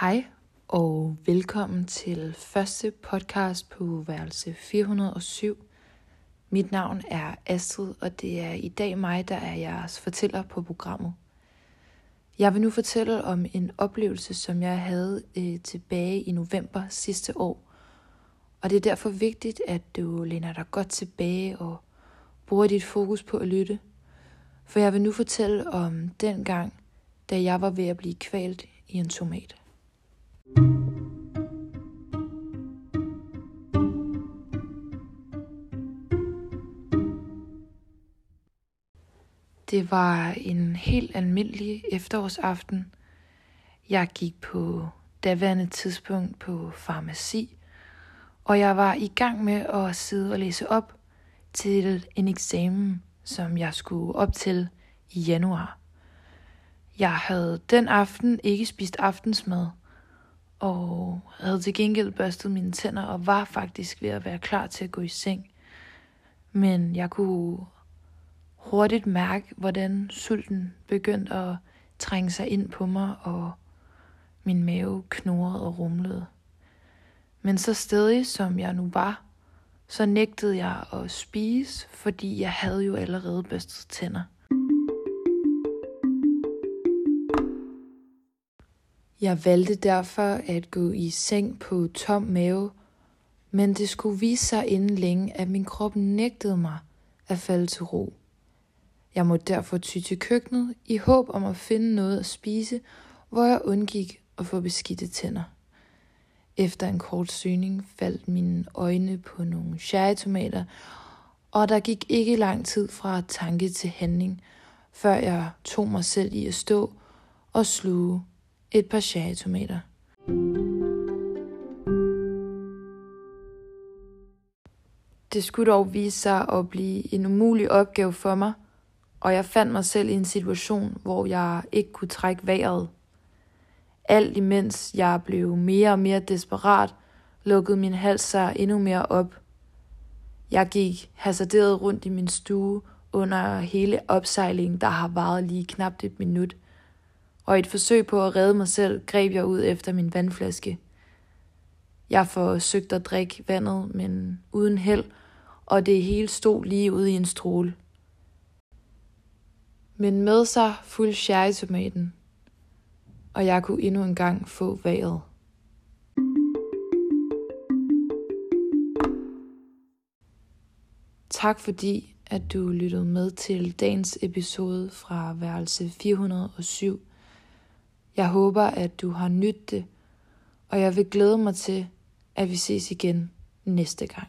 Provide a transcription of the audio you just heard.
Hej og velkommen til første podcast på værelse 407. Mit navn er Astrid, og det er i dag mig, der er jeres fortæller på programmet. Jeg vil nu fortælle om en oplevelse, som jeg havde øh, tilbage i november sidste år. Og det er derfor vigtigt, at du læner dig godt tilbage og bruger dit fokus på at lytte. For jeg vil nu fortælle om den gang, da jeg var ved at blive kvalt i en tomat. Det var en helt almindelig efterårsaften. Jeg gik på daværende tidspunkt på farmaci, og jeg var i gang med at sidde og læse op til en eksamen, som jeg skulle op til i januar. Jeg havde den aften ikke spist aftensmad, og havde til gengæld børstet mine tænder og var faktisk ved at være klar til at gå i seng. Men jeg kunne hurtigt mærke, hvordan sulten begyndte at trænge sig ind på mig, og min mave knurrede og rumlede. Men så stedig som jeg nu var, så nægtede jeg at spise, fordi jeg havde jo allerede børstet tænder. Jeg valgte derfor at gå i seng på tom mave, men det skulle vise sig inden længe, at min krop nægtede mig at falde til ro. Jeg måtte derfor ty til køkkenet i håb om at finde noget at spise, hvor jeg undgik at få beskidte tænder. Efter en kort søgning faldt mine øjne på nogle cherrytomater, og der gik ikke lang tid fra tanke til handling, før jeg tog mig selv i at stå og sluge et par cherrytomater. Det skulle dog vise sig at blive en umulig opgave for mig, og jeg fandt mig selv i en situation, hvor jeg ikke kunne trække vejret. Alt imens jeg blev mere og mere desperat, lukkede min hals sig endnu mere op. Jeg gik hasarderet rundt i min stue under hele opsejlingen, der har varet lige knap et minut – og i et forsøg på at redde mig selv, greb jeg ud efter min vandflaske. Jeg forsøgte at drikke vandet, men uden held, og det hele stod lige ude i en stråle. Men med sig fuld sherrytomaten, og jeg kunne endnu en gang få vejret. Tak fordi, at du lyttede med til dagens episode fra værelse 407 jeg håber, at du har nydt det, og jeg vil glæde mig til, at vi ses igen næste gang.